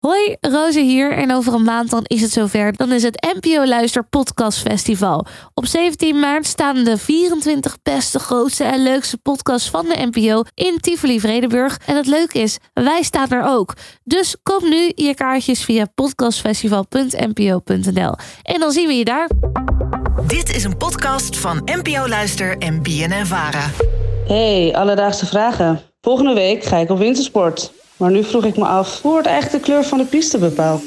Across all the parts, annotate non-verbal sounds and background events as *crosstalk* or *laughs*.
Hoi, Roze hier en over een maand dan is het zover. Dan is het NPO Luister Podcast Festival. Op 17 maart staan de 24 beste, grootste en leukste podcasts van de NPO in Tivoli Vredenburg. En het leuke is, wij staan er ook. Dus koop nu je kaartjes via podcastfestival.npo.nl en dan zien we je daar. Dit is een podcast van NPO Luister en BNN Vara. Hey, alledaagse vragen. Volgende week ga ik op wintersport. Maar nu vroeg ik me af, hoe wordt eigenlijk de kleur van de piste bepaald?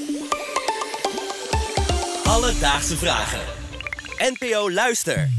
Alledaagse vragen. NPO Luister.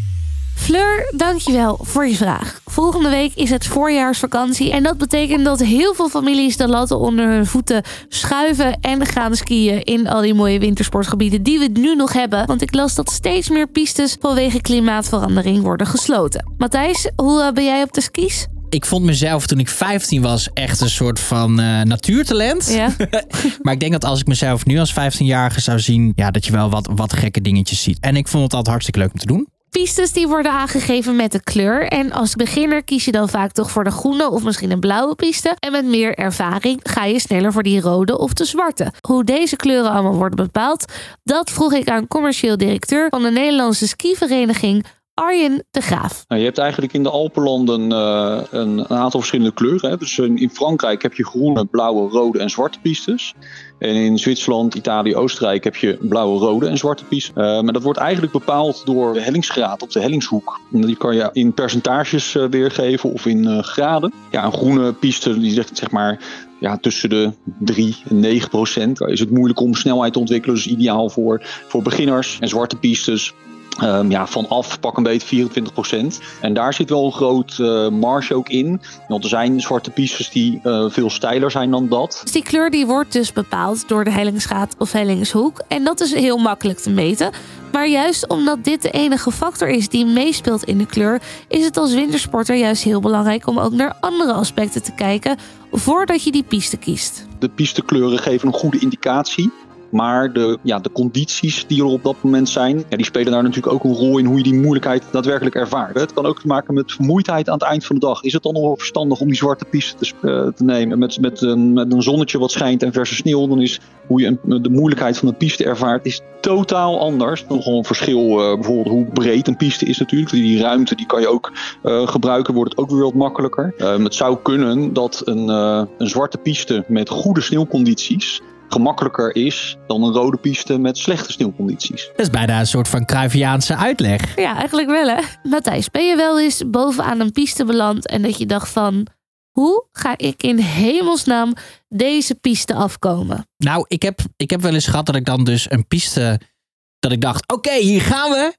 Fleur, dankjewel voor je vraag. Volgende week is het voorjaarsvakantie en dat betekent dat heel veel families de latten onder hun voeten schuiven en gaan skiën in al die mooie wintersportgebieden die we nu nog hebben. Want ik las dat steeds meer pistes vanwege klimaatverandering worden gesloten. Matthijs, hoe eh, ben jij op de skis? Ik vond mezelf toen ik 15 was echt een soort van uh, natuurtalent. Ja. *laughs* maar ik denk dat als ik mezelf nu als 15-jarige zou zien, ja, dat je wel wat, wat gekke dingetjes ziet. En ik vond het altijd hartstikke leuk om te doen. Pistes die worden aangegeven met de kleur. En als beginner kies je dan vaak toch voor de groene of misschien een blauwe piste. En met meer ervaring ga je sneller voor die rode of de zwarte. Hoe deze kleuren allemaal worden bepaald, dat vroeg ik aan commercieel directeur van de Nederlandse skivereniging Arjen de Graaf. Nou, je hebt eigenlijk in de Alpenlanden uh, een, een, aantal verschillende kleuren. Hè. Dus in, Frankrijk heb je groene, blauwe, rode en zwarte pistes. En in Zwitserland, Italië, Oostenrijk heb je blauwe, rode en zwarte pistes. Uh, maar dat wordt eigenlijk bepaald door de hellingsgraad op de hellingshoek. En die kan je in percentages uh, weergeven of in graden. Ja, een groene piste die zegt zeg maar ja, tussen de 3 en 9 procent. Is het moeilijk om snelheid te ontwikkelen, dus ideaal voor, voor beginners. En zwarte pistes Um, ja, vanaf pak een beetje 24 procent. En daar zit wel een groot uh, marge ook in. Want er zijn zwarte pistes die uh, veel steiler zijn dan dat. Dus die kleur die wordt dus bepaald door de hellingsgraad of hellingshoek. En dat is heel makkelijk te meten. Maar juist omdat dit de enige factor is die meespeelt in de kleur, is het als wintersporter juist heel belangrijk om ook naar andere aspecten te kijken voordat je die piste kiest. De pistekleuren geven een goede indicatie maar de, ja, de condities die er op dat moment zijn, ja, die spelen daar natuurlijk ook een rol in hoe je die moeilijkheid daadwerkelijk ervaart. Het kan ook te maken met vermoeidheid aan het eind van de dag. Is het dan nog wel verstandig om die zwarte piste te, uh, te nemen met, met, een, met een zonnetje wat schijnt en verse sneeuw? Dan is hoe je de moeilijkheid van de piste ervaart, is totaal anders. Nog een verschil, uh, bijvoorbeeld hoe breed een piste is natuurlijk. Die ruimte die kan je ook uh, gebruiken, wordt het ook weer wat makkelijker. het zou kunnen dat een, een zwarte piste met goede sneeuwcondities gemakkelijker is dan een rode piste met slechte sneeuwcondities. Dat is bijna een soort van Cruyffiaanse uitleg. Ja, eigenlijk wel hè. Matthijs, ben je wel eens bovenaan een piste beland en dat je dacht van... Hoe ga ik in hemelsnaam deze piste afkomen? Nou, ik heb, ik heb wel eens gehad dat ik dan dus een piste... Dat ik dacht, oké, hier gaan we.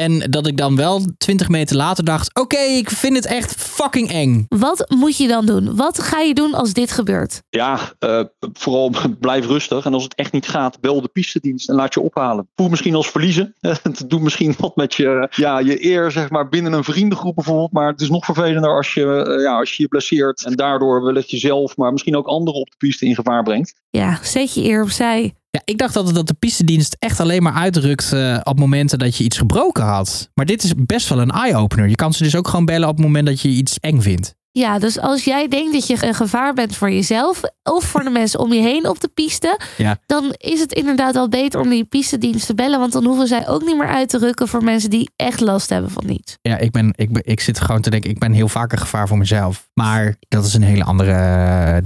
En dat ik dan wel 20 meter later dacht: oké, ik vind het echt fucking eng. Wat moet je dan doen? Wat ga je doen als dit gebeurt? Ja, uh, vooral *laughs* blijf rustig. En als het echt niet gaat, bel de pistedienst en laat je ophalen. Voel misschien als verliezen. *laughs* het doet misschien wat met je, ja, je eer, zeg maar, binnen een vriendengroep bijvoorbeeld. Maar het is nog vervelender als je uh, ja, als je, je blesseert. En daardoor wellicht jezelf, maar misschien ook anderen op de piste in gevaar brengt. Ja, zet je eer opzij. Ja, ik dacht altijd dat de pistedienst echt alleen maar uitrukt uh, op momenten dat je iets gebroken had. Maar dit is best wel een eye-opener. Je kan ze dus ook gewoon bellen op het moment dat je iets eng vindt. Ja, dus als jij denkt dat je een gevaar bent voor jezelf of voor de mensen om je heen op de piste, ja. dan is het inderdaad wel beter om die pistedienst te bellen. Want dan hoeven zij ook niet meer uit te rukken voor mensen die echt last hebben van iets. Ja, ik, ben, ik, ben, ik zit gewoon te denken, ik ben heel vaak een gevaar voor mezelf. Maar dat is een hele andere uh,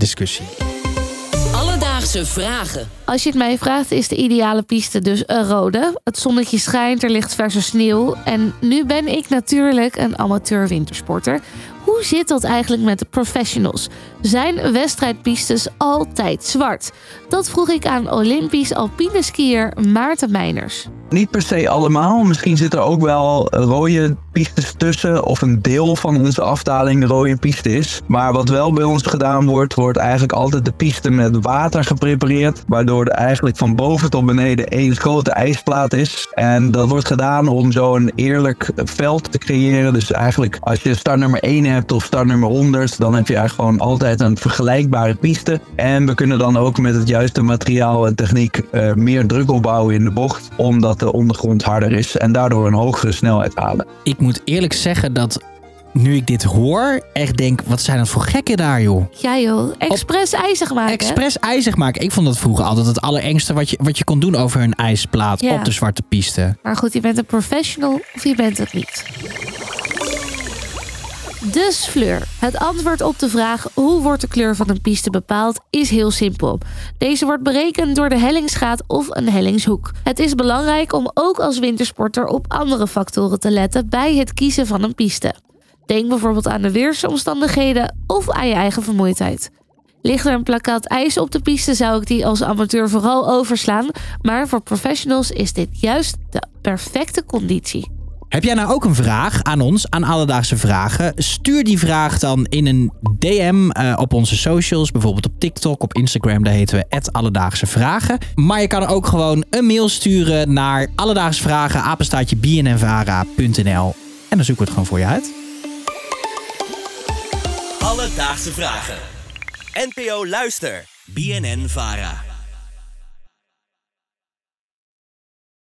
vragen. Als je het mij vraagt, is de ideale piste dus een rode. Het zonnetje schijnt, er ligt verse sneeuw. En nu ben ik natuurlijk een amateur wintersporter. Hoe zit dat eigenlijk met de professionals? Zijn wedstrijdpistes altijd zwart? Dat vroeg ik aan Olympisch alpine skier Maarten Meiners. Niet per se allemaal. Misschien zit er ook wel rode pistes tussen. Of een deel van onze afdaling de rode piste is. Maar wat wel bij ons gedaan wordt, wordt eigenlijk altijd de piste met water geprepareerd. Waardoor er eigenlijk van boven tot beneden één grote ijsplaat is. En dat wordt gedaan om zo een eerlijk veld te creëren. Dus eigenlijk als je start nummer 1 hebt of start nummer 100, dan heb je eigenlijk gewoon altijd een vergelijkbare piste. En we kunnen dan ook met het juiste materiaal en techniek uh, meer druk opbouwen in de bocht. Omdat de ondergrond harder is en daardoor een hogere snelheid halen. Ik moet eerlijk zeggen dat nu ik dit hoor, echt denk, wat zijn dat voor gekken daar, joh. Ja joh, expres ijzig maken. Expres ijzig maken. Ik vond dat vroeger altijd het allerengste wat je, wat je kon doen over een ijsplaat Ja. op de zwarte piste. Maar goed, je bent een professional of je bent het niet. Dus Fleur, het antwoord op de vraag hoe wordt de kleur van een piste bepaald is heel simpel. Deze wordt berekend door de hellingsgraad of een hellingshoek. Het is belangrijk om ook als wintersporter op andere factoren te letten bij het kiezen van een piste. Denk bijvoorbeeld aan de weersomstandigheden of aan je eigen vermoeidheid. Ligt er een plakkaat ijs op de piste, zou ik die als amateur vooral overslaan. Maar voor professionals is dit juist de perfecte conditie. Heb jij nou ook een vraag aan ons, aan Alledaagse Vragen? Stuur die vraag dan in een DM eh, op onze socials. Bijvoorbeeld op TikTok, op Instagram. Daar heten we Alledaagse Vragen. Maar je kan ook gewoon een mail sturen naar Alledaagse Vragen. En dan zoeken we het gewoon voor je uit. Alledaagse vragen. NPO Luister. BNN Vara.